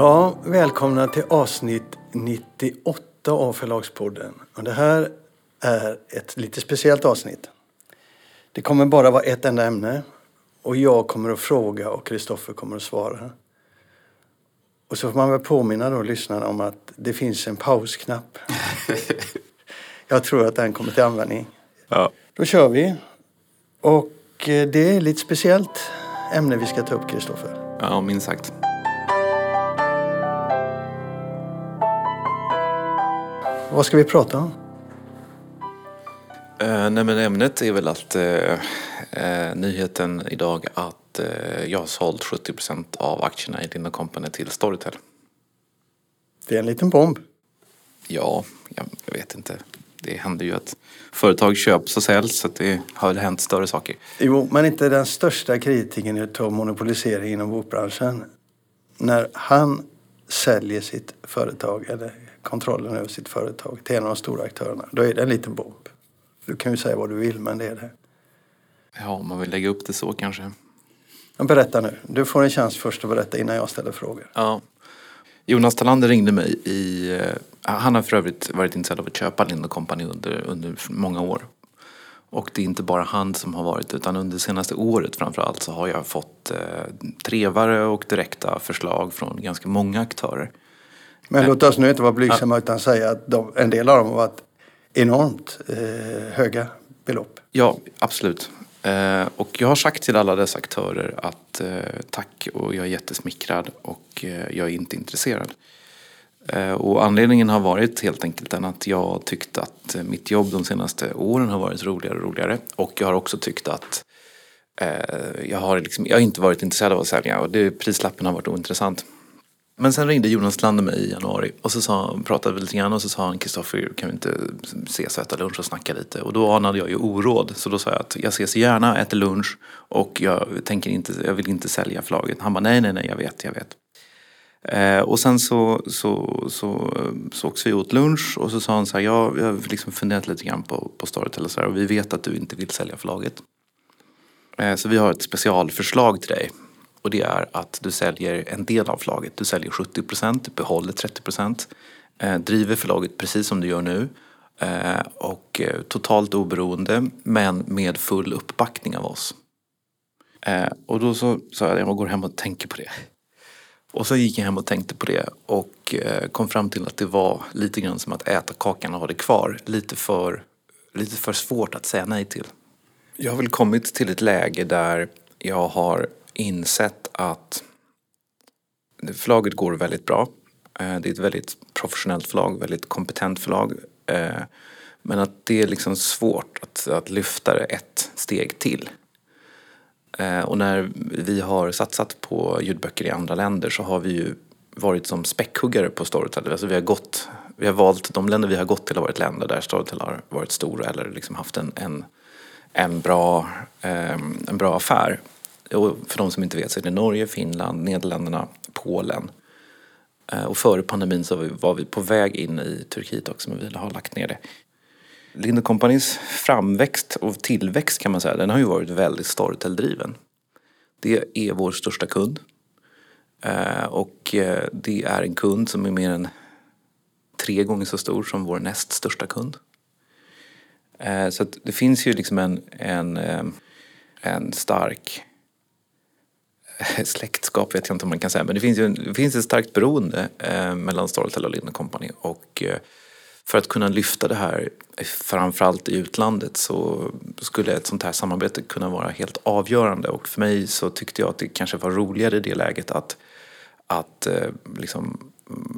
Ja, välkomna till avsnitt 98 av Förlagspodden. Och det här är ett lite speciellt avsnitt. Det kommer bara vara ett enda ämne och jag kommer att fråga och Kristoffer kommer att svara. Och så får man väl påminna då lyssnarna om att det finns en pausknapp. jag tror att den kommer till användning. Ja. Då kör vi. Och eh, det är ett lite speciellt ämne vi ska ta upp, Kristoffer. Ja, minst sagt. Vad ska vi prata om? Eh, nej men ämnet är väl att eh, eh, nyheten idag att eh, jag har sålt 70% av aktierna i Linda Company till Storytel. Det är en liten bomb. Ja, jag, jag vet inte. Det händer ju att företag köps och säljs så det har väl hänt större saker. Jo, men inte den största kritiken av monopolisering inom bokbranschen. När han säljer sitt företag eller kontrollen över sitt företag till en av de stora aktörerna, då är det en liten bomb. Du kan ju säga vad du vill, men det är det. Ja, om man vill lägga upp det så kanske. Men berätta nu. Du får en chans först att berätta innan jag ställer frågor. Ja. Jonas Talander ringde mig i... eh, Han har för övrigt varit intresserad av att köpa Lind Company under, under många år. Och det är inte bara han som har varit utan under det senaste året framförallt så har jag fått eh, trevare och direkta förslag från ganska många aktörer. Men låt oss nu inte vara blygsamma utan säga att de, en del av dem har varit enormt eh, höga belopp. Ja, absolut. Eh, och jag har sagt till alla dessa aktörer att eh, tack och jag är jättesmickrad och eh, jag är inte intresserad. Eh, och anledningen har varit helt enkelt den att jag tyckt att eh, mitt jobb de senaste åren har varit roligare och roligare. Och jag har också tyckt att jag, har liksom, jag har inte varit intresserad av att sälja och det, prislappen har varit ointressant. Men sen ringde Jonas Lander mig i januari och så sa, pratade vi lite grann och så sa han Kristoffer kan vi inte ses och äta lunch och snacka lite? Och då anade jag ju oråd så då sa jag att jag ses gärna, äter lunch och jag, tänker inte, jag vill inte sälja förlaget. Han bara nej, nej, nej, jag vet, jag vet. Eh, och sen så, så, så sågs vi åt lunch och så sa han så här, jag, jag har liksom funderat lite grann på, på Storytel och så här, och vi vet att du inte vill sälja förlaget. Eh, så vi har ett specialförslag till dig. Och det är att du säljer en del av förlaget. Du säljer 70 procent, behåller 30 procent. Eh, driver förlaget precis som du gör nu. Eh, och eh, totalt oberoende men med full uppbackning av oss. Eh, och då så sa jag, jag går hem och tänker på det. Och så gick jag hem och tänkte på det och eh, kom fram till att det var lite grann som att äta kakan och ha det kvar. Lite för, lite för svårt att säga nej till. Jag har väl kommit till ett läge där jag har insett att förlaget går väldigt bra. Eh, det är ett väldigt professionellt förlag, väldigt kompetent förlag. Eh, men att det är liksom svårt att, att lyfta det ett steg till. Eh, och när vi har satsat på ljudböcker i andra länder så har vi ju varit som späckhuggare på Storytel. Alltså vi har gått, vi har valt, de länder vi har gått till har varit länder där Storytel har varit stora eller liksom haft en, en, en, bra, en bra affär. Och för de som inte vet så är det Norge, Finland, Nederländerna, Polen. Eh, och före pandemin så var vi, på väg in i Turkiet också men vi har lagt ner det. Lind Companys framväxt och tillväxt kan man säga, den har ju varit väldigt Storytel-driven. Det är vår största kund. Eh, och eh, det är en kund som är mer än tre gånger så stor som vår näst största kund. Så att det finns ju liksom en, en, en stark släktskap vet jag inte om man kan säga, men det finns ju det finns ett starkt beroende eh, mellan Storytel och Lind Company. Och eh, för att kunna lyfta det här, framförallt i utlandet, så skulle ett sånt här samarbete kunna vara helt avgörande. Och för mig så tyckte jag att det kanske var roligare i det läget att, att eh, liksom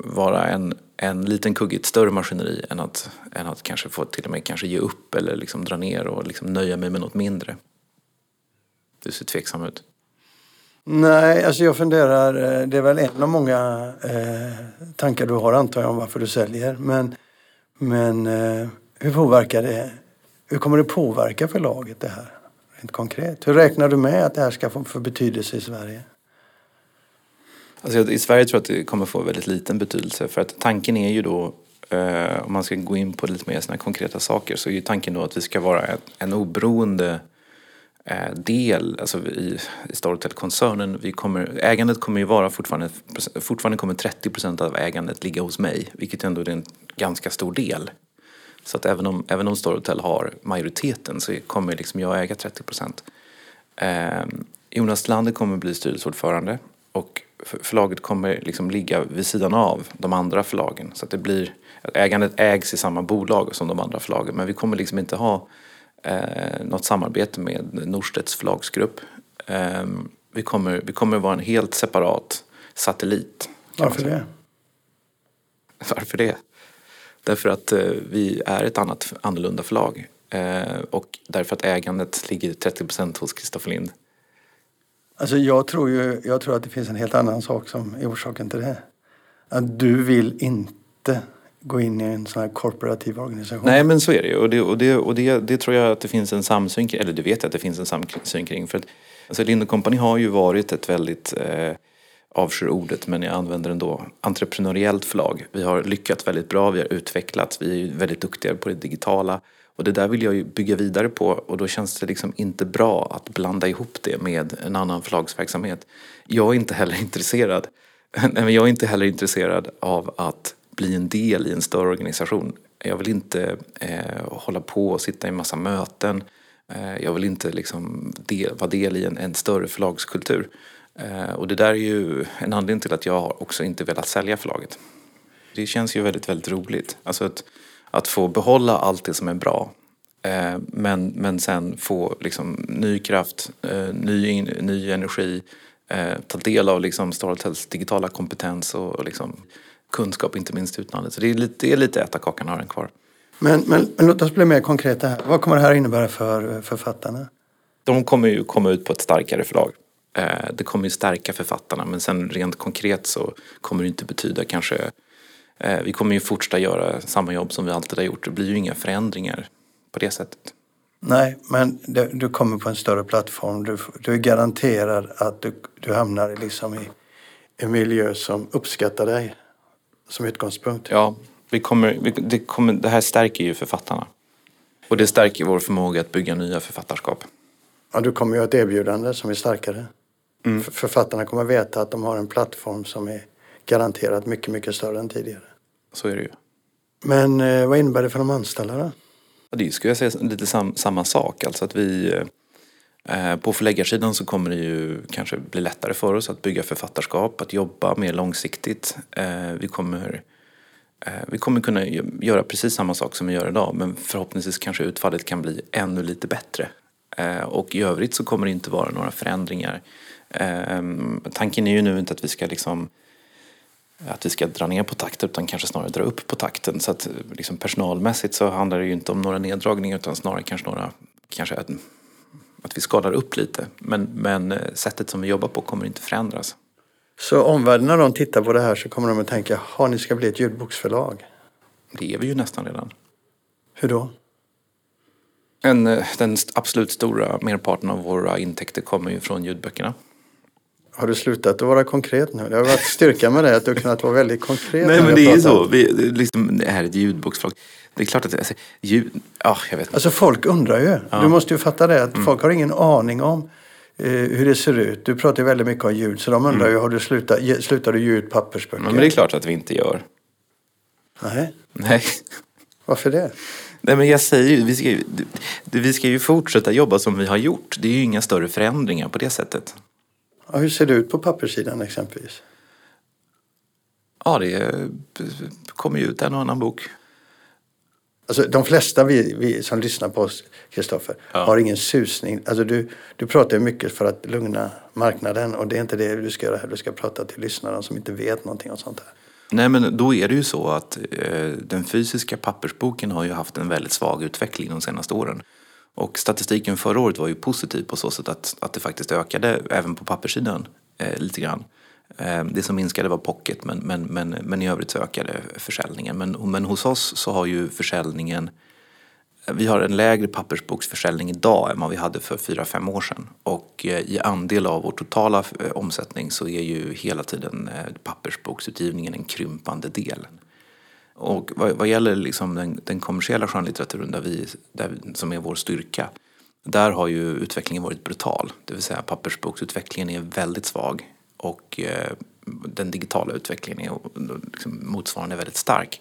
vara en, en liten kugge i ett större maskineri än att, än att kanske få till och med kanske ge upp eller liksom dra ner och liksom nöja mig med något mindre. Du ser tveksam ut. Nej, alltså jag funderar, eh, det är väl en av många eh, tankar du har antar jag om varför du säljer. Men, men eh, hur påverkar det, hur kommer det påverka förlaget det här? Rent konkret. Hur räknar du med att det här ska få för betydelse i Sverige? Alltså, I Sverige tror jag att det kommer få väldigt liten betydelse för att tanken är ju då, eh, om man ska gå in på lite mer såna konkreta saker, så är ju tanken då att vi ska vara en, en oberoende Eh, del alltså i, i Storytel-koncernen. Vi kommer, ägandet kommer ju vara fortfarande, fortfarande kommer 30 procent av ägandet ligga hos mig, vilket ändå är en ganska stor del. Så att även om, även om Storytel har majoriteten så kommer liksom jag äga 30 procent. Eh, Jonas Lander kommer bli styrelseordförande och förlaget kommer liksom ligga vid sidan av de andra förlagen. Så att det blir, ägandet ägs i samma bolag som de andra förlagen men vi kommer liksom inte ha eh, något samarbete med Norstedts förlagsgrupp. Eh, vi, kommer, vi kommer vara en helt separat satellit. Varför det? Varför det? Därför att eh, vi är ett annat annorlunda förlag. Eh, och därför att ägandet ligger 30 procent hos Kristoffer Lind. Alltså jag tror ju jag tror att det finns en helt annan sak som är orsaken till det. Att du vill inte gå in i en sån här korporativ organisation. Nej men så är det ju och, det, och, det, och det, det tror jag att det finns en samsyn kring, eller det vet jag att det finns en samsyn kring. För att, alltså Lind Company har ju varit ett väldigt eh, avskyr ordet men jag använder det ändå, entreprenöriellt förlag. Vi har lyckats väldigt bra, vi har utvecklats, vi är väldigt duktiga på det digitala. Och det där vill jag ju bygga vidare på och då känns det liksom inte bra att blanda ihop det med en annan förlagsverksamhet. Jag är inte heller intresserad, nej men jag är inte heller intresserad av att bli en del i en större organisation. Jag vill inte eh, hålla på och sitta i en massa möten. Eh, jag vill inte liksom del, vara del i en, en större förlagskultur. Eh, och det där är ju en anledning till att jag också inte velat sälja förlaget. Det känns ju väldigt, väldigt roligt. Alltså att, att få behålla allt det som är bra. Eh, men, men sen få liksom ny kraft, eh, ny, ny energi, eh, ta del av liksom Storytels digitala kompetens och, och liksom kunskap, inte minst utlandet. Så det är lite, det är lite äta kakan och ha den kvar. Men, men, men låt oss bli mer konkreta här. Vad kommer det här innebära för författarna? De kommer ju komma ut på ett starkare förlag. Eh, det kommer ju stärka författarna men sen rent konkret så kommer det inte betyda kanske eh, vi kommer ju fortsätta göra samma jobb som vi alltid har gjort. Det blir ju inga förändringar på det sättet. Nej, men du, du kommer på en större plattform. Du, du är garanterad att du, du hamnar liksom i en miljö som uppskattar dig som utgångspunkt. Ja, vi kommer, vi, det, kommer, det här stärker ju författarna. Och det stärker vår förmåga att bygga nya författarskap. Ja, du kommer ju ha ett erbjudande som är starkare. Mm. Författarna kommer veta att de har en plattform som är garanterat mycket, mycket större än tidigare. Så är det ju. Men eh, vad innebär det för de anställda då? Det skulle jag säga lite sam, samma sak. Alltså att vi, eh, Eh, på förläggarsidan så kommer det ju kanske bli lättare för oss att bygga författarskap, att jobba mer långsiktigt. Eh, vi kommer eh, vi kommer kunna göra precis samma sak som vi gör idag men förhoppningsvis kanske utfallet kan bli ännu lite bättre. Och i övrigt så kommer det inte vara några förändringar tanken är ju nu inte att vi ska liksom att vi ska dra ner på takten utan kanske snarare dra upp på takten. Så att liksom personalmässigt så handlar det ju inte om några neddragningar utan snarare kanske några, kanske att, vi skalar upp lite. Men, men eh, sättet som vi jobbar på kommer inte förändras. Så omvärlden när de tittar på det här så kommer de att tänka, har ni ska bli ett ljudboksförlag? Det är vi ju nästan redan. Hur då? En, eh, den absolut stora merparten av våra intäkter kommer ju från ljudböckerna. Har du slutat att vara konkret nu? Det har varit styrka med det att du har kunnat vara väldigt konkret. Nej men det är ju så. Vi, liksom, det här är ett ljudboksförlag. Det är klart att alltså, ljud, ja, jag vet Alltså folk undrar ju. Ja. Du måste ju fatta det att mm. folk har ingen aning om eh, hur det ser ut. Du pratar ju väldigt mycket om ljud så de undrar mm. ju, har du slutat, slutar du ge ut pappersböcker? Men det är klart att vi inte gör. Nej. Nej. Varför det? Nej men jag säger ju, vi ska ju, vi ska ju fortsätta jobba som vi har gjort. Det är ju inga större förändringar på det sättet. Ja, hur ser det ut på papperssidan exempelvis? Ja, det kommer ju ut en och annan bok. Alltså, de flesta vi, vi som lyssnar på oss, Kristoffer, ja. har ingen susning. Alltså, du, du pratar ju mycket för att lugna marknaden och det är inte det du ska göra här. Du ska prata till lyssnarna som inte vet någonting om sånt här. Nej, men då är det ju så att eh, den fysiska pappersboken har ju haft en väldigt svag utveckling de senaste åren. Och statistiken förra året var ju positiv på så sätt att, att det faktiskt ökade även på papperssidan eh, lite grann. Eh, det som minskade var pocket men, men, men, men i övrigt så ökade försäljningen. Men, men hos oss så har ju försäljningen eh, vi har en lägre pappersboksförsäljning idag än vad vi hade för 4-5 år sedan. Och eh, i andel av vår totala eh, omsättning så är ju hela tiden pappersboksutgivningen en krympande del. Och vad, vad gäller liksom den, den kommersiella skönlitteraturen där vi, där, som är vår styrka Där har ju utvecklingen varit brutal. Det vill säga pappersboksutvecklingen är väldigt svag och eh, den digitala utvecklingen är liksom motsvarande väldigt stark.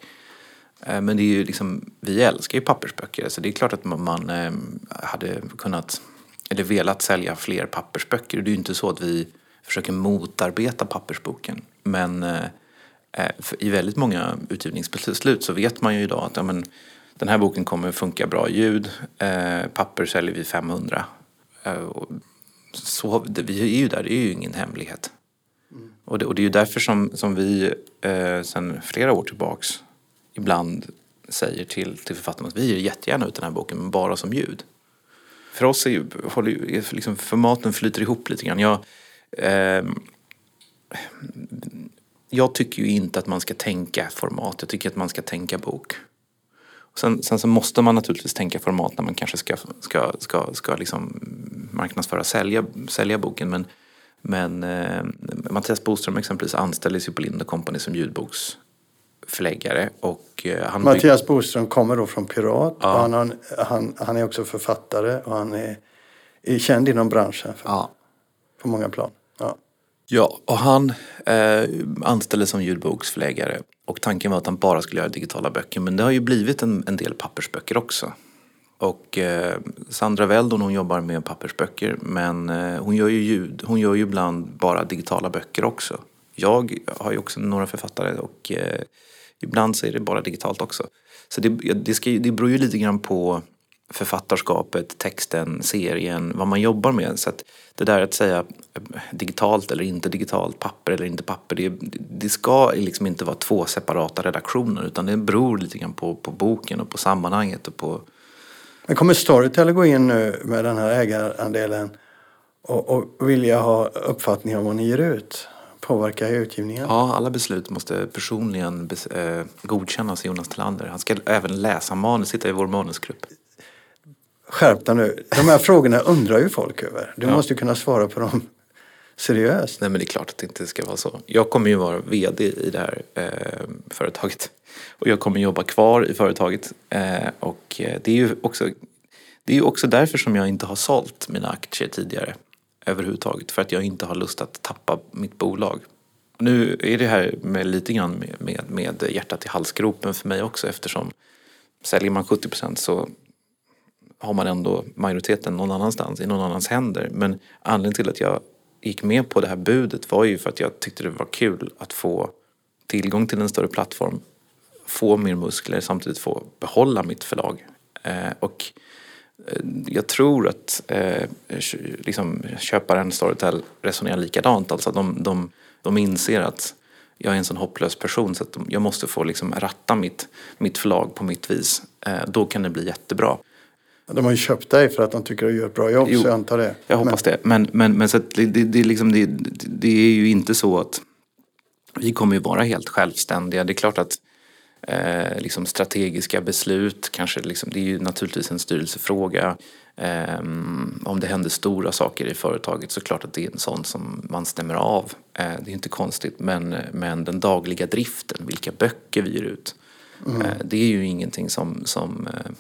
Eh, men det är ju liksom, vi älskar ju pappersböcker så det är klart att man eh, hade kunnat eller velat sälja fler pappersböcker. Det är ju inte så att vi försöker motarbeta pappersboken. Men eh, Eh, i väldigt många utgivningsbeslut så vet man ju idag att ja, men, den här boken kommer funka bra i ljud. Eh, papper säljer vi 500. Eh, så, vi är ju där, det är ju ingen hemlighet. Mm. Och, det, och det är ju därför som, som vi eh, sedan flera år tillbaks ibland säger till, till författarna att vi ger jättegärna ut den här boken men bara som ljud. För oss är ju, håller ju, liksom formaten flyter ihop lite grann. Jag, eh, jag tycker ju inte att man ska tänka format, jag tycker att man ska tänka bok. Sen, sen, så måste man naturligtvis tänka format när man kanske ska, ska, ska, ska liksom marknadsföra, sälja, sälja boken. Men, men eh, Mattias Boström exempelvis anställdes ju på Lind Company som ljudboksförläggare. Och, eh, han Mattias Boström kommer då från Pirat. Ja. Och han, han, han är också författare och han är, är känd inom branschen för, ja. på många plan. Ja. Ja, och han eh, anställdes som ljudboksförläggare och tanken var att han bara skulle göra digitala böcker men det har ju blivit en, en del pappersböcker också. Och eh, Sandra Veldon hon jobbar med pappersböcker men eh, hon gör ju ljud, hon gör ju ibland bara digitala böcker också. Jag har ju också några författare och eh, ibland så är det bara digitalt också. Så det, det, ska, det beror ju lite grann på författarskapet, texten, serien, vad man jobbar med. Så att det där att säga digitalt eller inte digitalt, papper eller inte papper, det, det ska liksom inte vara två separata redaktioner utan det beror lite grann på, på boken och på sammanhanget och på men kommer Storytel gå in nu med den här ägarandelen och, och vilja ha uppfattning om vad ni ger ut? Påverka utgivningen? Ja, alla beslut måste personligen eh, godkännas av Jonas Tillander. Han ska även läsa manus, sitta i vår manusgrupp. Skärp dig nu. De här frågorna undrar ju folk över. Du ja. måste kunna svara på dem seriöst. Nej men det är klart att det inte ska vara så. Jag kommer ju vara VD i det här eh, företaget. Och jag kommer jobba kvar i företaget. Eh, och eh, det är ju också, det är också därför som jag inte har sålt mina aktier tidigare. Överhuvudtaget. För att jag inte har lust att tappa mitt bolag. Nu är det här med lite grann med, med, med hjärtat i halsgropen för mig också eftersom säljer man 70 procent så har man ändå majoriteten någon annanstans, i någon annans händer. Men anledningen till att jag gick med på det här budet var ju för att jag tyckte det var kul att få tillgång till en större plattform, få mer muskler, samtidigt få behålla mitt förlag. Eh, och eh, jag tror att eh, liksom, köparen Storytel resonerar likadant. Alltså de, de, de inser att jag är en sån hopplös person så att jag måste få liksom ratta mitt, mitt förlag på mitt vis. Eh, då kan det bli jättebra. De har ju köpt dig för att de tycker att du gör ett bra jobb, jo, så jag antar det. Jag hoppas men. det. Men, men, men så det, det, liksom, det, det är ju inte så att vi kommer ju vara helt självständiga. Det är klart att eh, liksom strategiska beslut, kanske liksom, det är ju naturligtvis en styrelsefråga. Eh, om det händer stora saker i företaget så klart att det är en sån som man stämmer av. Eh, det är inte konstigt men, men den dagliga driften, vilka böcker vi ger ut. Mm. Eh, det är ju ingenting som, som eh,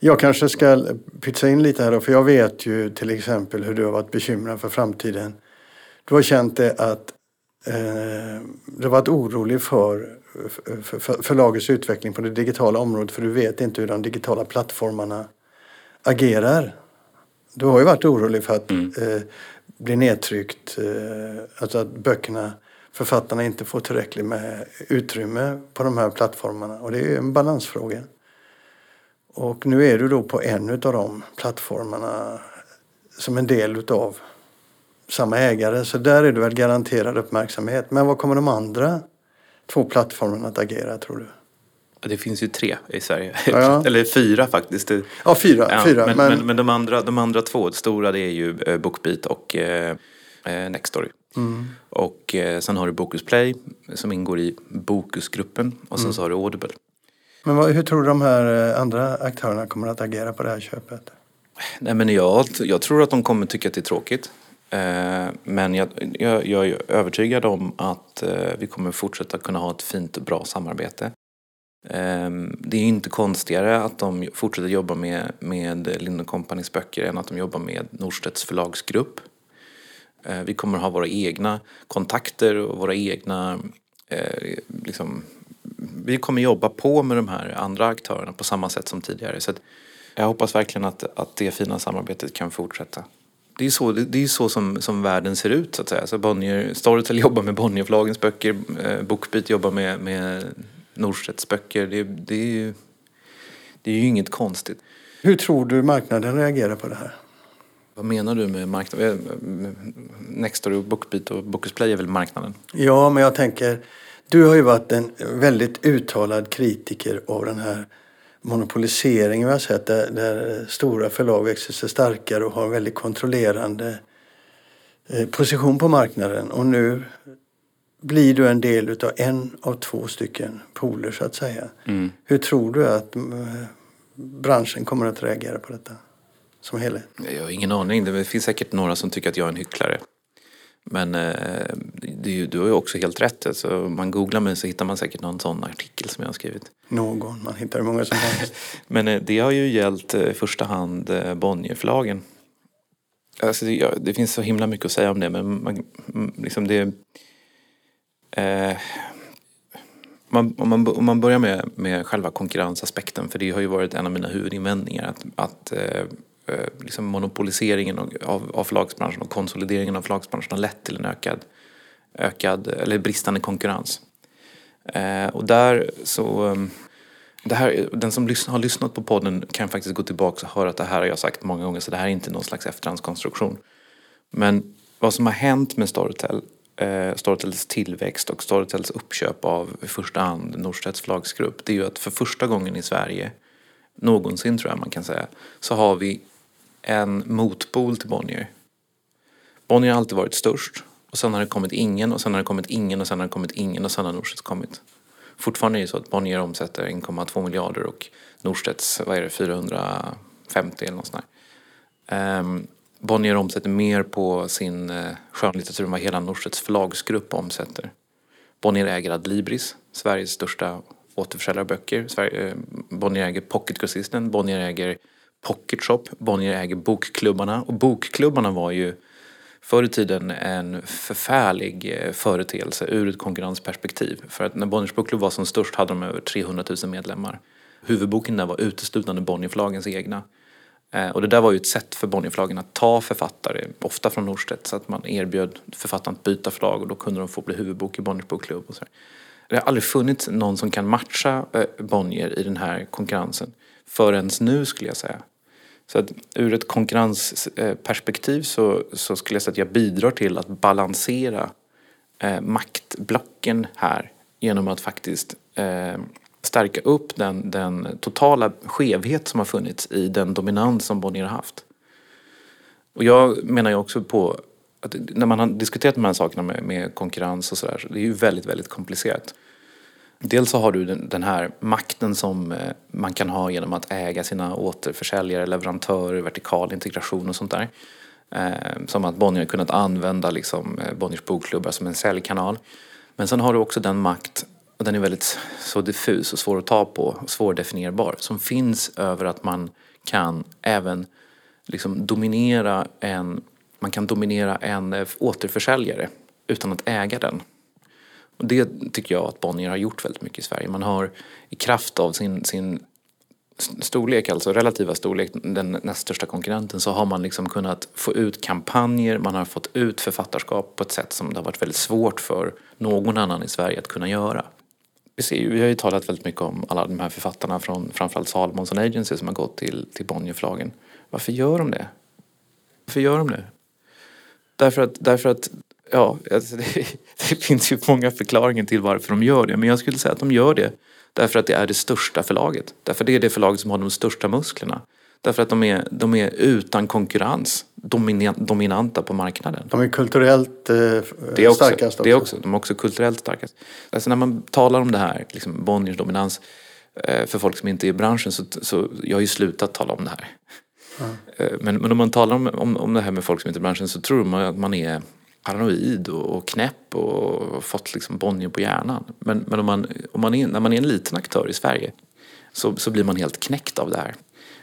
jag kanske ska pytsa in lite här då, för jag vet ju till exempel hur du har varit bekymrad för framtiden. Du har känt det att eh, du har varit orolig för, för, för förlagets utveckling på det digitala området för du vet inte hur de digitala plattformarna agerar. Du har ju varit orolig för att mm. eh, bli nedtryckt, eh, alltså att böckerna, författarna inte får tillräckligt med utrymme på de här plattformarna och det är en balansfråga. Och nu är du då på en av de plattformarna som en del utav samma ägare. Så där är du väl garanterad uppmärksamhet. Men vad kommer de andra två plattformarna att agera tror du? Det finns ju tre i Sverige. Ja. Eller fyra faktiskt. Ja, fyra. Ja, fyra men, men, men, men, de, andra, de andra två stora det är ju eh, Bookbeat och eh, eh, Nextory. Mm. Och eh, sen har du Bokus Play som ingår i Bokusgruppen och sen mm. så har du Audible. Men vad, hur tror du de här eh, andra aktörerna kommer att agera på det här köpet? Nej, men jag, jag tror att de kommer tycka att det är tråkigt. Eh, men jag, jag, jag, är övertygad om att eh, vi kommer fortsätta kunna ha ett fint och bra samarbete. Ehm, det är inte konstigare att de fortsätter jobba med, med Lind Companys böcker än att de jobbar med Norstedts förlagsgrupp. Vi kommer ha våra egna kontakter och våra egna... Eh, liksom, vi kommer jobba på med de här andra aktörerna på samma sätt som tidigare. Så jag hoppas verkligen att, att det fina samarbetet kan fortsätta. Det är så, det är så som, som världen ser ut så att säga. Så Bonnier, Storytel jobbar med Bonnierförlagens böcker, eh, Bookbeat jobbar med, med Norstedts böcker. Det, det, är ju, det är ju inget konstigt. Hur tror du marknaden reagerar på det här? Vad menar du med marknaden? Nextory Bookbeat och Bookus Play är väl marknaden? Ja, men jag tänker, du har ju varit en väldigt uttalad kritiker av den här monopoliseringen vi har sett där, där stora förlag växer sig starkare och har en väldigt kontrollerande eh, position på marknaden. Och nu blir du en del utav en av två stycken pooler så att säga. Mm. Hur tror du att eh, branschen kommer att reagera på detta som helhet? Jag har ingen aning. Det finns säkert några som tycker att jag är en hycklare. Men eh, det, du har ju också helt rätt. Alltså, man googlar mig så hittar man säkert någon sån artikel som jag har skrivit. Någon, man hittar hur många som helst. Men eh, det har ju gällt i första hand Bonnierförlagen. Alltså, det, det, finns så himla mycket att säga om det men man, liksom det Eh, man, om, man, om man börjar med, med själva konkurrensaspekten, för det har ju varit en av mina huvudinvändningar att, att eh, eh Eh, liksom monopoliseringen av, av förlagsbranschen och konsolideringen av förlagsbranschen har lett till en ökad, ökad eller bristande konkurrens. Eh, och där så ehm, det här, den som har lyssnat på podden kan faktiskt gå tillbaka och höra att det här har jag sagt många gånger så det här är inte någon slags efterhandskonstruktion. Men vad som har hänt med Storytel eh, Storytels tillväxt och Storytels uppköp av i första hand Norstedts förlagsgrupp det är ju att för första gången i Sverige, någonsin tror jag man kan säga, så har vi en motpol till Bonnier. Bonnier har alltid varit störst och sen har det kommit ingen och sen har det kommit ingen och sen har det kommit ingen och sen har Norstedts kommit. Fortfarande är det så att Bonnier omsätter 1,2 miljarder och Norstedts, vad är det, 450 eller något sånt där. Um, Bonnier omsätter mer på sin uh, skönlitteratur än vad hela Norstedts förlagsgrupp omsätter. Bonnier äger Adlibris, Sveriges största återförsäljare av böcker. Eh, Bonnier äger Pocketgrossisten, Bonnier äger Pocket Shop, Bonnier äger Bokklubbarna. Och Bokklubbarna var ju förr i tiden en förfärlig eh, företeelse ur ett konkurrensperspektiv. För att när Bonniers bokklubb var som störst hade de över 300 000 medlemmar. Huvudboken där var uteslutande Bonnierförlagens egna. Eh, och det där var ju ett sätt för Bonnierförlagen att ta författare, ofta från Norstedt, så att man erbjöd författaren att byta förlag och då kunde de få bli huvudbok i Bonniers bokklubb. Och så. Det har aldrig funnits någon som kan matcha eh, Bonnier i den här konkurrensen förrän nu skulle jag säga. Så att ur ett konkurrensperspektiv så, så skulle jag säga att jag bidrar till att balansera eh, maktblocken här genom att faktiskt eh, stärka upp den, den totala skevhet som har funnits i den dominans som Bonnier har haft. Och jag menar ju också på att när man har diskuterat de här sakerna med, med konkurrens och sådär, så det är ju väldigt, väldigt komplicerat. Dels så har du den, här makten som eh, man kan ha genom att äga sina återförsäljare, leverantörer, vertikal integration och sånt där. Eh, som att Bonnier har kunnat använda liksom, eh, Bonniers bokklubbar som en säljkanal. Men sen har du också den makt och den är väldigt så diffus och svår att ta på och svårdefinierbar. Som finns över att man kan även liksom dominera en, man kan dominera en återförsäljare utan att äga den. Och det tycker jag att Bonnier har gjort väldigt mycket i Sverige. Man har i kraft av sin, sin storlek, alltså relativa storlek, den näst största konkurrenten, så har man liksom kunnat få ut kampanjer, man har fått ut författarskap på ett sätt som det har varit väldigt svårt för någon annan i Sverige att kunna göra vi, ser ju, vi har ju talat väldigt mycket om alla de här författarna från framförallt Salmonson Agency som har gått till, till Bonnierförlagen. Varför gör de det? Varför gör de det? Därför att, därför att ja, alltså det, det finns ju många förklaringar till varför de gör det. Men jag skulle säga att de gör det därför att det är det största förlaget. Därför det är det förlaget som har de största musklerna. Därför att de är, de är utan konkurrens dominanta på marknaden. De är kulturellt eh, det är också, starkast också. Det är också. De är också kulturellt starkast. Alltså när man talar om det här, liksom Bonniers dominans, eh, för folk som inte är i branschen så, så jag har ju slutat tala om det här. Mm. Men, men om man talar om, om, om det här med folk som inte är i branschen så tror man att man är paranoid och, och knäpp och fått liksom Bonnier på hjärnan. Men, men om man, om man är, när man är en liten aktör i Sverige så, så blir man helt knäckt av det här.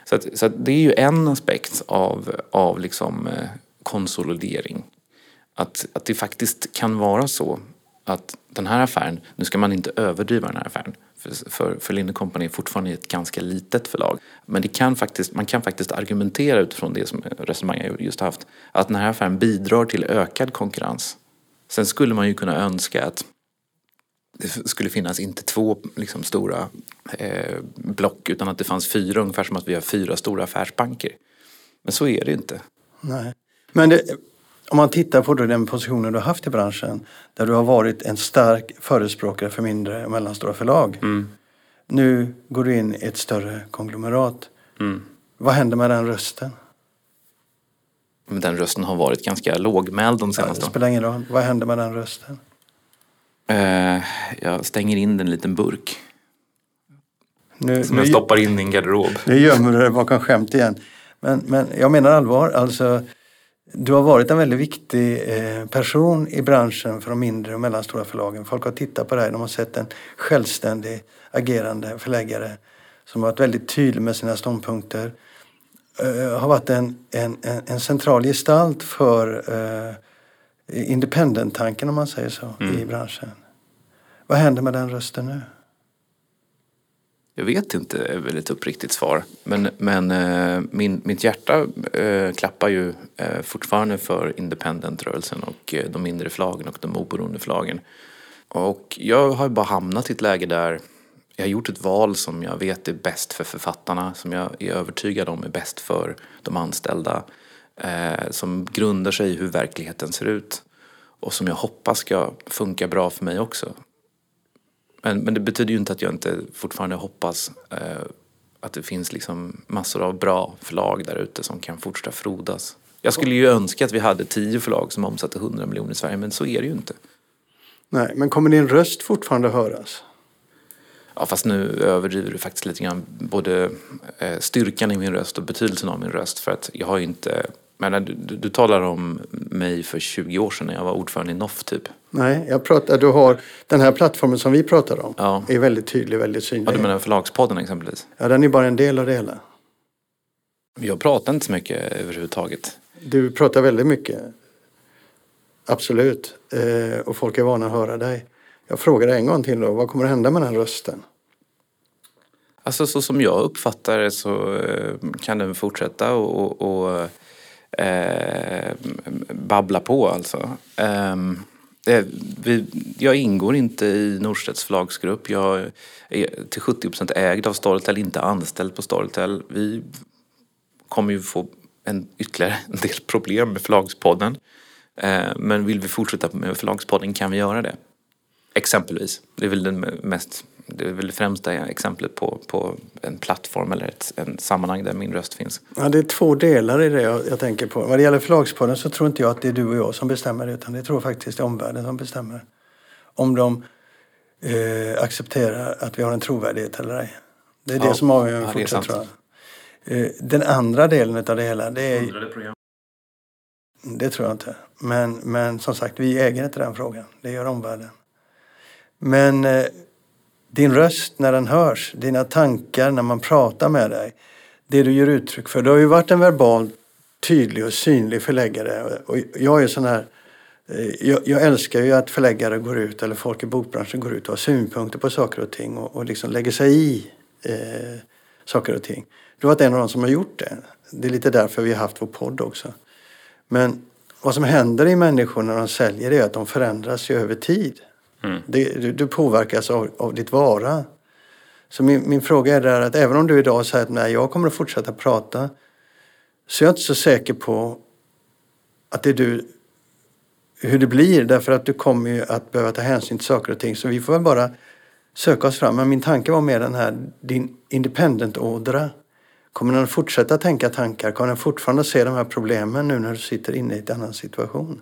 Så, att, så att det är ju en aspekt av, av liksom, eh, konsolidering. Att, att det faktiskt kan vara så att den här affären, nu ska man inte överdriva den här affären, för, för, för Linde Company är fortfarande ett ganska litet förlag. Men det kan faktiskt, man kan faktiskt argumentera utifrån det som resonemang jag just haft, att den här affären bidrar till ökad konkurrens. Sen skulle man ju kunna önska att det skulle finnas inte två liksom, stora eh, block utan att det fanns fyra, ungefär som att vi har fyra stora affärsbanker. Men så är det inte. Nej. Men det, om man tittar på den positionen du har haft i branschen där du har varit en stark förespråkare för mindre och mellanstora förlag. Mm. Nu går du in i ett större konglomerat. Mm. Vad händer med den rösten? Den rösten har varit ganska lågmäld de senaste åren. Det spelar ingen roll. Vad händer med den rösten? Uh, jag stänger in den i en liten burk. Nu, som nu, jag stoppar in i en garderob. Nu gömmer du dig bakom skämt igen. Men, men jag menar allvar. Alltså, du har varit en väldigt viktig eh, person i branschen för de mindre och mellanstora förlagen. Folk har tittat på dig, de har sett en självständig agerande förläggare som har varit väldigt tydlig med sina ståndpunkter. Uh, har varit en, en, en, central gestalt för uh, independent-tanken om man säger så mm. i branschen. Vad händer med den rösten nu? Jag vet inte, är väl ett uppriktigt svar. Men, men eh, min, mitt hjärta eh, klappar ju eh, fortfarande för independent-rörelsen och eh, de mindre förlagen och de oberoende förlagen. Och jag har bara hamnat i ett läge där jag har gjort ett val som jag vet är bäst för författarna, som jag är övertygad om är bäst för de anställda. Eh, som grundar sig i hur verkligheten ser ut och som jag hoppas ska funka bra för mig också. Men, men det betyder ju inte att jag inte fortfarande hoppas eh, att det finns liksom massor av bra förlag där ute som kan fortsätta frodas. Jag skulle ju önska att vi hade tio förlag som omsatte 100 miljoner i Sverige, men så är det ju inte. Nej, men kommer din röst fortfarande höras? Ja, fast nu överdriver du faktiskt lite grann både eh, styrkan i min röst och betydelsen av min röst. För att jag har ju inte men du, du, du talar om mig för 20 år sedan när jag var ordförande i NOF typ. Nej, jag pratar, du har den här plattformen som vi pratar om. Ja. är väldigt tydlig, väldigt synlig. Ja, du menar Förlagspodden exempelvis? Ja, den är bara en del av det hela. Jag pratar inte så mycket överhuvudtaget. Du pratar väldigt mycket. Absolut. Eh, och folk är vana att höra dig. Jag frågar dig en gång till då, vad kommer att hända med den rösten? Alltså så som jag uppfattar det så eh, kan den fortsätta och, och eh, babbla på alltså. Ehm, eh, vi, jag ingår inte i Norstedts förlagsgrupp. Jag är till 70 procent ägd av Storytel, inte anställd på Storytel. Vi kommer ju få en, ytterligare en del problem med Förlagspodden. Eh, men vill vi fortsätta med Förlagspodden kan vi göra det. Exempelvis. Det är väl den mest det är väl det främsta exemplet på, på en plattform eller ett en sammanhang där min röst finns. Ja, det är två delar i det jag, jag tänker på. Vad det gäller Förlagspodden så tror inte jag att det är du och jag som bestämmer utan det tror faktiskt det är omvärlden som bestämmer. Om de eh, accepterar att vi har en trovärdighet eller ej. Det är ja, det som avgör ja, fortsatt tror jag. Eh, den andra delen av det hela det är... Det tror jag inte. Men, men som sagt, vi äger inte den frågan. Det gör omvärlden. Men eh, din röst när den hörs, dina tankar när man pratar med dig, det du ger uttryck för. Du har ju varit en verbal, tydlig och synlig förläggare. Och jag är sån här eh, jag, jag, älskar ju att förläggare går ut, eller folk i bokbranschen går ut och har synpunkter på saker och ting och, och liksom lägger sig i eh, saker och ting. Du har varit en av de som har gjort det. Det är lite därför vi har haft vår podd också. Men vad som händer i människor när de säljer är att de förändras ju över tid. Mm. Det, du, du, påverkas av, av ditt vara. Så min, min fråga är där att även om du idag säger att nej, jag kommer att fortsätta prata så jag är jag inte så säker på att det är du, hur det blir därför att du kommer ju att behöva ta hänsyn till saker och ting. Så vi får väl bara söka oss fram. Men min tanke var mer den här, din independent-ådra. Kommer den att fortsätta tänka tankar? Kommer den fortfarande se de här problemen nu när du sitter inne i en annan situation?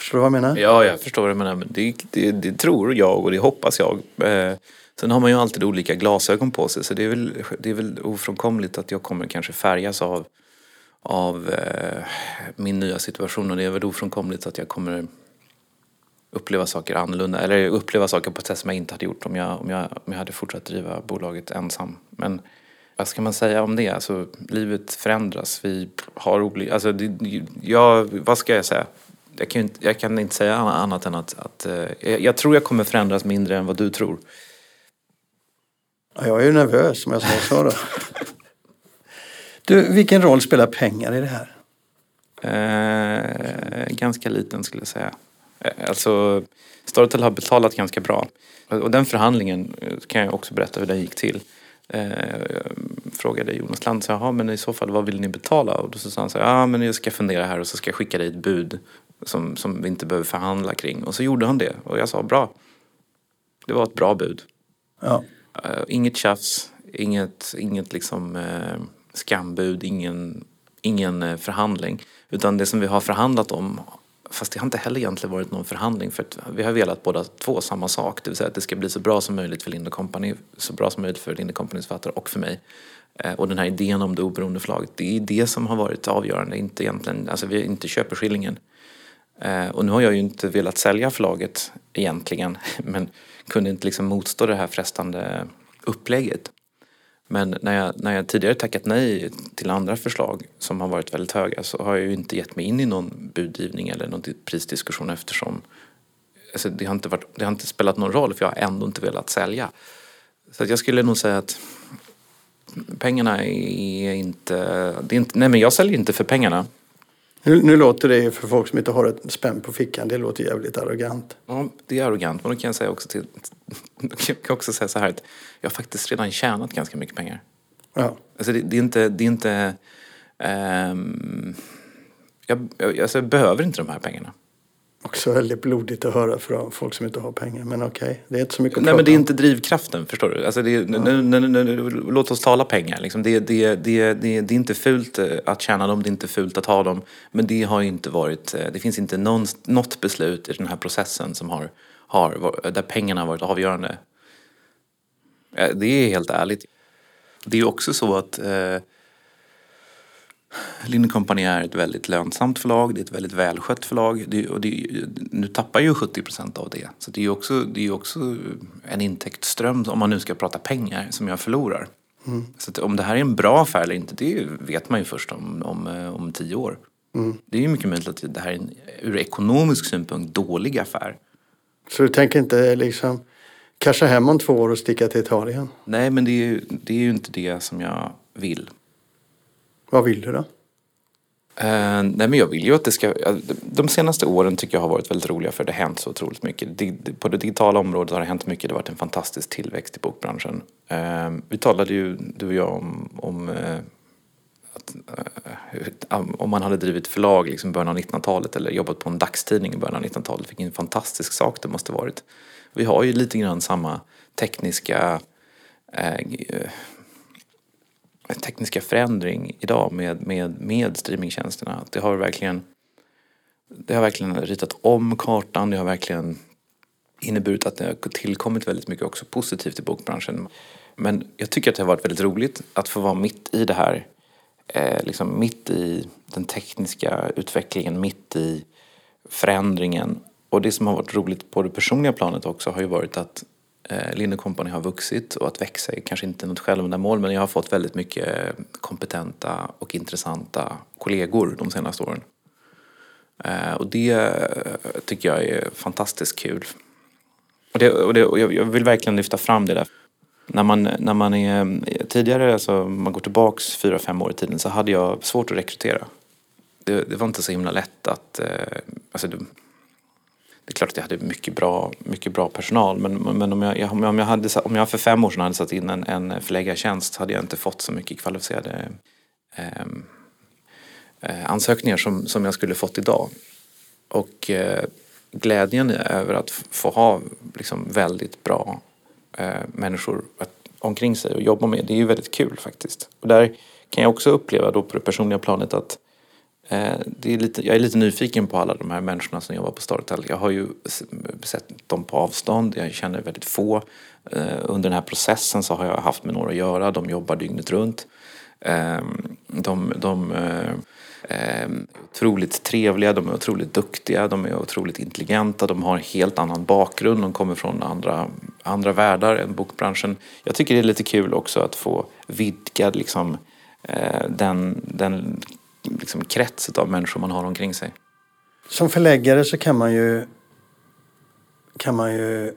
Förstår du vad jag menar? Ja, jag förstår vad du menar. Det, det, det tror jag och det hoppas jag. Eh, sen har man ju alltid olika glasögon på sig så det är väl, det är väl ofrånkomligt att jag kommer kanske färgas av, av eh, min nya situation och det är väl ofrånkomligt att jag kommer uppleva saker annorlunda eller uppleva saker på ett sätt som jag inte hade gjort om jag, om jag, om jag hade fortsatt driva bolaget ensam. Men vad ska man säga om det? Alltså, livet förändras. Vi har olika... Alltså, det, jag, vad ska jag säga? Jag kan, inte, jag kan inte säga annat än att, att uh, jag, tror jag kommer förändras mindre än vad du tror. Ja, jag är ju nervös som jag sa då. Du, vilken roll spelar pengar i det här? Eh, ganska liten skulle jag säga. Eh, alltså, Storytel har betalat ganska bra. Och den förhandlingen eh, kan jag också berätta hur den gick till. Eh, frågade Jonas Land, så, men i så fall vad vill ni betala? Och då sa han så här, ja men jag ska fundera här och så ska jag skicka dig ett bud som, som vi inte behöver förhandla kring. Och så gjorde han det och jag sa bra. Det var ett bra bud. Ja. Uh, inget tjafs, inget, inget liksom uh, skambud, ingen, ingen uh, förhandling. Utan det som vi har förhandlat om Fast det har inte heller egentligen varit någon förhandling för vi har velat båda två samma sak. Det vill säga att det ska bli så bra som möjligt för Linde Company, så bra som möjligt för Linde Companys författare och för mig. Och den här idén om det oberoende förlaget, det är det som har varit avgörande. Inte egentligen, alltså vi inte köper skillingen. Eh, Eh, och nu har jag ju inte velat sälja förlaget egentligen, men kunde inte liksom motstå det här frestande upplägget. Men när jag, när jag tidigare tackat nej till andra förslag som har varit väldigt höga så har jag ju inte gett mig in i någon budgivning eller någon prisdiskussion eftersom alltså det, har inte varit, det har inte spelat någon roll för jag har ändå inte velat sälja. Så jag skulle nog säga att pengarna är inte, det är inte... Nej men jag säljer inte för pengarna. Nu, nu, låter det för folk som inte har ett spänn på fickan, det låter jävligt arrogant. Ja, det är arrogant. Men då kan jag säga också, till, jag kan också säga så här att jag har faktiskt redan tjänat ganska mycket pengar. Ja. Alltså det, det är inte... Det är inte um, jag, alltså jag behöver inte de här pengarna. Också väldigt blodigt att höra från folk som inte har pengar. Men okej, okay, det är inte så mycket att Nej men det är inte drivkraften, förstår du? Alltså det, ja. nu, nu, nu, låt oss tala pengar. Liksom. Det, det, det, det, det är inte fult eh, att tjäna dem, det är inte fult att ha dem. Men det har inte varit, eh, det finns inte någon, något beslut i den här processen som har, har, där pengarna har varit avgörande. Eh, det är helt ärligt. Det är också så att eh, Linde Company är ett väldigt lönsamt förlag, det är ett väldigt välskött förlag det, och det, nu tappar ju 70 procent av det. Så det är ju också, det är också en intäktsström, om man nu ska prata pengar, som jag förlorar. Mm. Så om det här är en bra affär eller inte, det vet man ju först om, om, eh, om tio år. Mm. Det är ju mycket möjligt att det här är en ur ekonomisk synpunkt dålig affär. Så du tänker inte liksom casha hem om två år och sticka till Italien? Nej, men det är ju, det är ju inte det som jag vill. Vad vill du då? Uh, nej men jag vill ju att det ska... De senaste åren tycker jag har varit väldigt roliga för det har hänt så otroligt mycket. På det digitala området har det hänt mycket. Det har varit en fantastisk tillväxt i bokbranschen. Uh, vi talade ju, du och jag, om, om uh, om man hade drivit förlag liksom i början av 1900-talet eller jobbat på en dagstidning i början av 1900-talet. Vilken fantastisk sak det måste varit. Vi har ju lite grann samma tekniska tekniska förändring idag med, med, med streamingtjänsterna. Det har verkligen det har verkligen ritat om kartan. Det har verkligen inneburit att det har tillkommit väldigt mycket också positivt i bokbranschen. Men jag tycker att det har varit väldigt roligt att få vara mitt i det här. Eh, liksom mitt i den tekniska utvecklingen, mitt i förändringen. Och det som har varit roligt på det personliga planet också har ju varit att Eh, Linde Company har vuxit och att växa är kanske inte något självändamål men jag har fått väldigt mycket kompetenta och intressanta kollegor de senaste åren. Eh, och det eh, tycker jag är fantastiskt kul. Och, det, och, det, och jag vill verkligen lyfta fram det där. När man, när man är tidigare, alltså man går tillbaks fyra, fem år i tiden så hade jag svårt att rekrytera. Det, det var inte så himla lätt att, alltså det är klart att jag hade mycket bra, mycket bra personal men, men om, jag, om, jag hade, om jag för fem år sedan hade satt in en, en förläggartjänst hade jag inte fått så mycket kvalificerade ehm, eh, ansökningar som, som jag skulle fått idag. Och eh, glädjen över att få ha liksom, väldigt bra eh, människor att, omkring sig och jobba med, det är ju väldigt kul faktiskt. Och där kan jag också uppleva då på det personliga planet att Eh, Eh, det är lite, jag är lite nyfiken på alla de här människorna som jobbar på Storytel. Jag har ju sett dem på avstånd, jag känner väldigt få. Eh, under den här processen så har jag haft med några att göra, de jobbar dygnet runt. Ehm, de, de eh, ehm, är otroligt trevliga, de är otroligt duktiga, de är otroligt intelligenta, de har en helt annan bakgrund, de kommer från andra, andra världar än bokbranschen. Jag tycker det är lite kul också att få vidga liksom, den, den liksom, krets av människor man har omkring sig. Som förläggare så kan man ju, kan man ju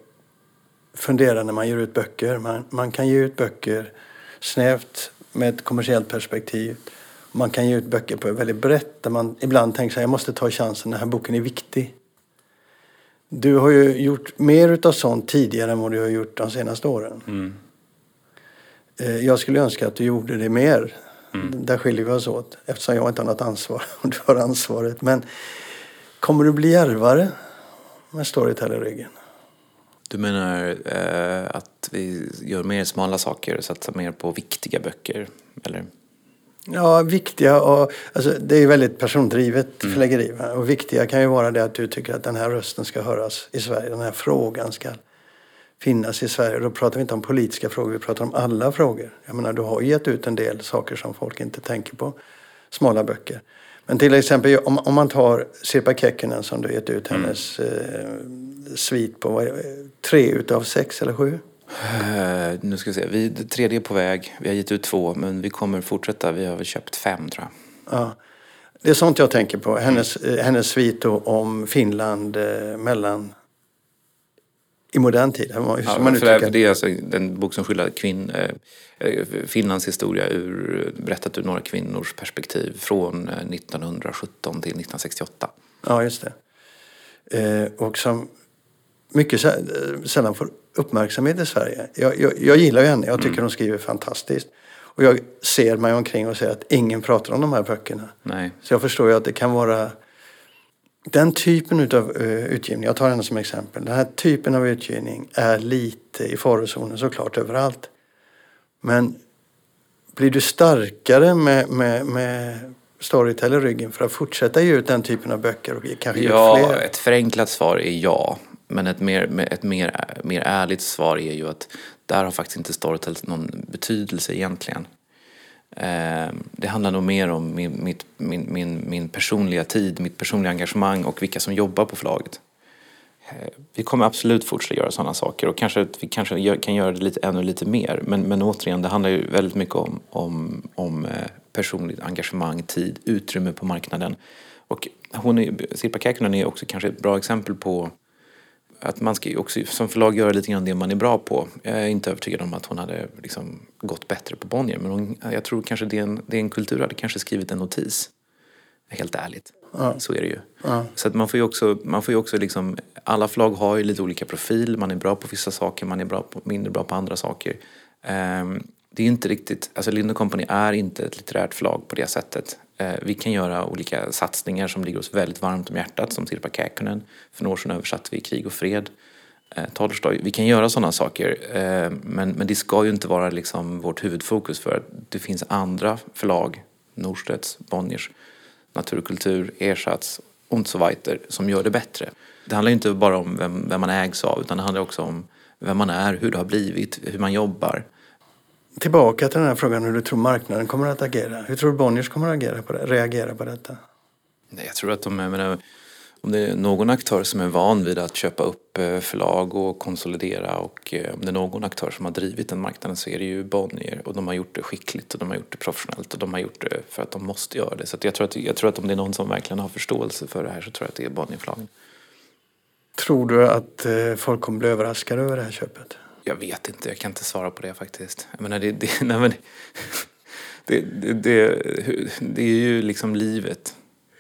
fundera när man ger ut böcker. Man, man kan ge ut böcker snävt med ett kommersiellt perspektiv. Man kan ge ut böcker på väldigt brett där man ibland tänker sig jag måste ta chansen, den här boken är viktig. Du har ju gjort mer utav sånt tidigare än vad du har gjort de senaste åren. Mm. Jag skulle önska att du gjorde det mer. Mm. Där skiljer vi oss åt eftersom jag inte har något ansvar och du har ansvaret. Men kommer du bli järvare med Storytel i ryggen? Du menar eh, att vi gör mer smala saker och satsar mer på viktiga böcker? Eller? Ja, viktiga och alltså, det är väldigt persondrivet mm. förläggeri. Och viktiga kan ju vara det att du tycker att den här rösten ska höras i Sverige. Den här frågan ska finnas i Sverige. Då pratar vi inte om politiska frågor, vi pratar om alla frågor. Jag menar, du har gett ut en del saker som folk inte tänker på. Smala böcker. Men till exempel om, om man tar Sirpa Kekkonen som du gett ut, mm. hennes eh, svit på vad, tre utav sex eller sju? Uh, nu ska vi se, vi, tredje är på väg. Vi har gett ut två men vi kommer fortsätta. Vi har väl köpt fem tror jag. Ja. Det är sånt jag tänker på. Hennes, mm. hennes svit om Finland eh, mellan i modern tid. Ja, man för det är alltså en bok som skildrar kvinn, eh, eh, Finlands historia ur, berättat ur några kvinnors perspektiv från 1917 till 1968. Ja, just det. Eh, och som mycket sällan får uppmärksamhet i Sverige. Jag, jag, jag gillar ju henne, jag tycker mm. hon skriver fantastiskt. Och jag ser mig omkring och ser att ingen pratar om de här böckerna. Nej. Så jag förstår ju att det kan vara den typen av uh, utgivning, jag tar henne som exempel. Den här typen av utgivning är lite i farozonen såklart överallt. Men blir du starkare med, med, med Storytel i ryggen för att fortsätta ge ut den typen av böcker och kanske ja, fler? ett förenklat svar är ja. Men ett, mer, ett mer, mer ärligt svar är ju att där har faktiskt inte Storytel någon betydelse egentligen. Ehm, det handlar nog mer om min, mitt, min, min, min personliga tid, mitt personliga engagemang och vilka som jobbar på förlaget. Ehm, vi kommer absolut fortsätta göra sådana saker och kanske vi kanske kan göra det lite, ännu lite mer. Men, men återigen, det handlar ju väldigt mycket om, om, om eh, personligt engagemang, tid, utrymme på marknaden. Och hon är, Sirpa Käkkinen är också kanske ett bra exempel på att man ska också som förlag göra lite grann det man är bra på. Jag är inte övertygad om att hon hade liksom gått bättre på Bonnier men hon, jag tror kanske det är en, det är en kultur hade kanske skrivit en notis. Helt ärligt. Ja. Så är det ju. Ja. Så att man får ju också, man får ju också liksom, alla förlag har ju lite olika profil. Man är bra på vissa saker, man är bra på, mindre bra på andra saker. Um, det är inte riktigt, alltså Lind Company är inte ett litterärt förlag på det sättet. Eh, vi kan göra olika satsningar som ligger oss väldigt varmt om hjärtat som Sirpa Käkkonen. För några år sedan översatte vi Krig och fred. Eh, Tolstoj. Vi kan göra sådana saker eh, men, men det ska ju inte vara liksom vårt huvudfokus för att det finns andra förlag, Norstedts, Bonniers, Natur och kultur, Ersatz och så weiter, som gör det bättre. Det handlar inte bara om vem, vem man ägs av utan det handlar också om vem man är, hur det har blivit, hur man jobbar. Tillbaka till den här frågan hur du tror marknaden kommer att agera. Hur tror du Bonniers kommer att agera på det, reagera på detta? Jag tror att de, menar, om det är någon aktör som är van vid att köpa upp eh, förlag och konsolidera och eh, om det är någon aktör som har drivit den marknaden så är det ju Bonnier och de har gjort det skickligt och de har gjort det professionellt och de har gjort det för att de måste göra det. Så jag, tror att, jag tror att om det är någon som verkligen har förståelse för det här så tror jag att det är Bonnierförlagen. Tror du att eh, folk kommer bli överraskade över det här köpet? Jag vet inte, jag kan inte svara på det faktiskt. Jag menar, det, det, nej men, det, det, det, det är ju liksom livet.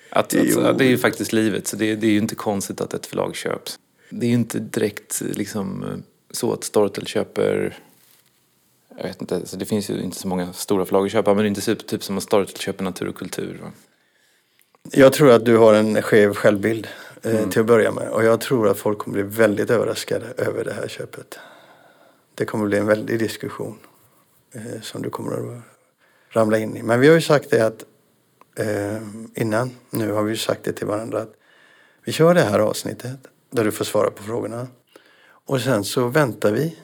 Att, att, det är ju faktiskt livet, så det, det är ju inte konstigt att ett förlag köps. Det är ju inte direkt liksom så att Storytel köper jag vet inte, alltså det finns ju inte så många stora förlag att köpa men det är inte typ, typ som att Storytel köper natur och kultur. Va? Jag tror att du har en skev självbild eh, mm. till att börja med och jag tror att folk kommer bli väldigt överraskade över det här köpet det kommer bli en väldig diskussion eh, som du kommer att ramla in i. Men vi har ju sagt det att eh, innan, nu har vi ju sagt det till varandra att vi kör det här avsnittet där du får svara på frågorna. Och sen så väntar vi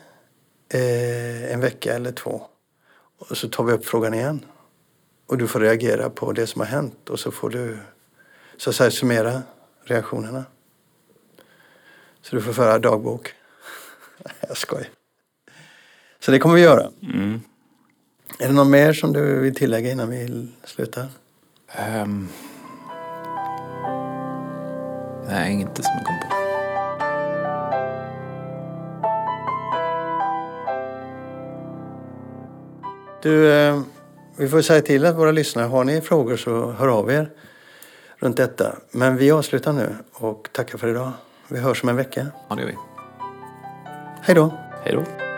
eh, en vecka eller två. Och så tar vi upp frågan igen. och du får reagera på det som har hänt och så får du så att säga summera reaktionerna. Så du får föra dagbok. Jag skojar. Så det kommer vi göra. Mm. Är det något mer som du vill tillägga innan vi slutar? Ehm. nej, inte som jag kom på. Du, eh, vi får säga till att våra lyssnare, har ni frågor så hör av er runt detta. Men vi avslutar nu och tackar för idag. Vi hörs om en vecka. Ja, det gör vi. Hej då! Hej då.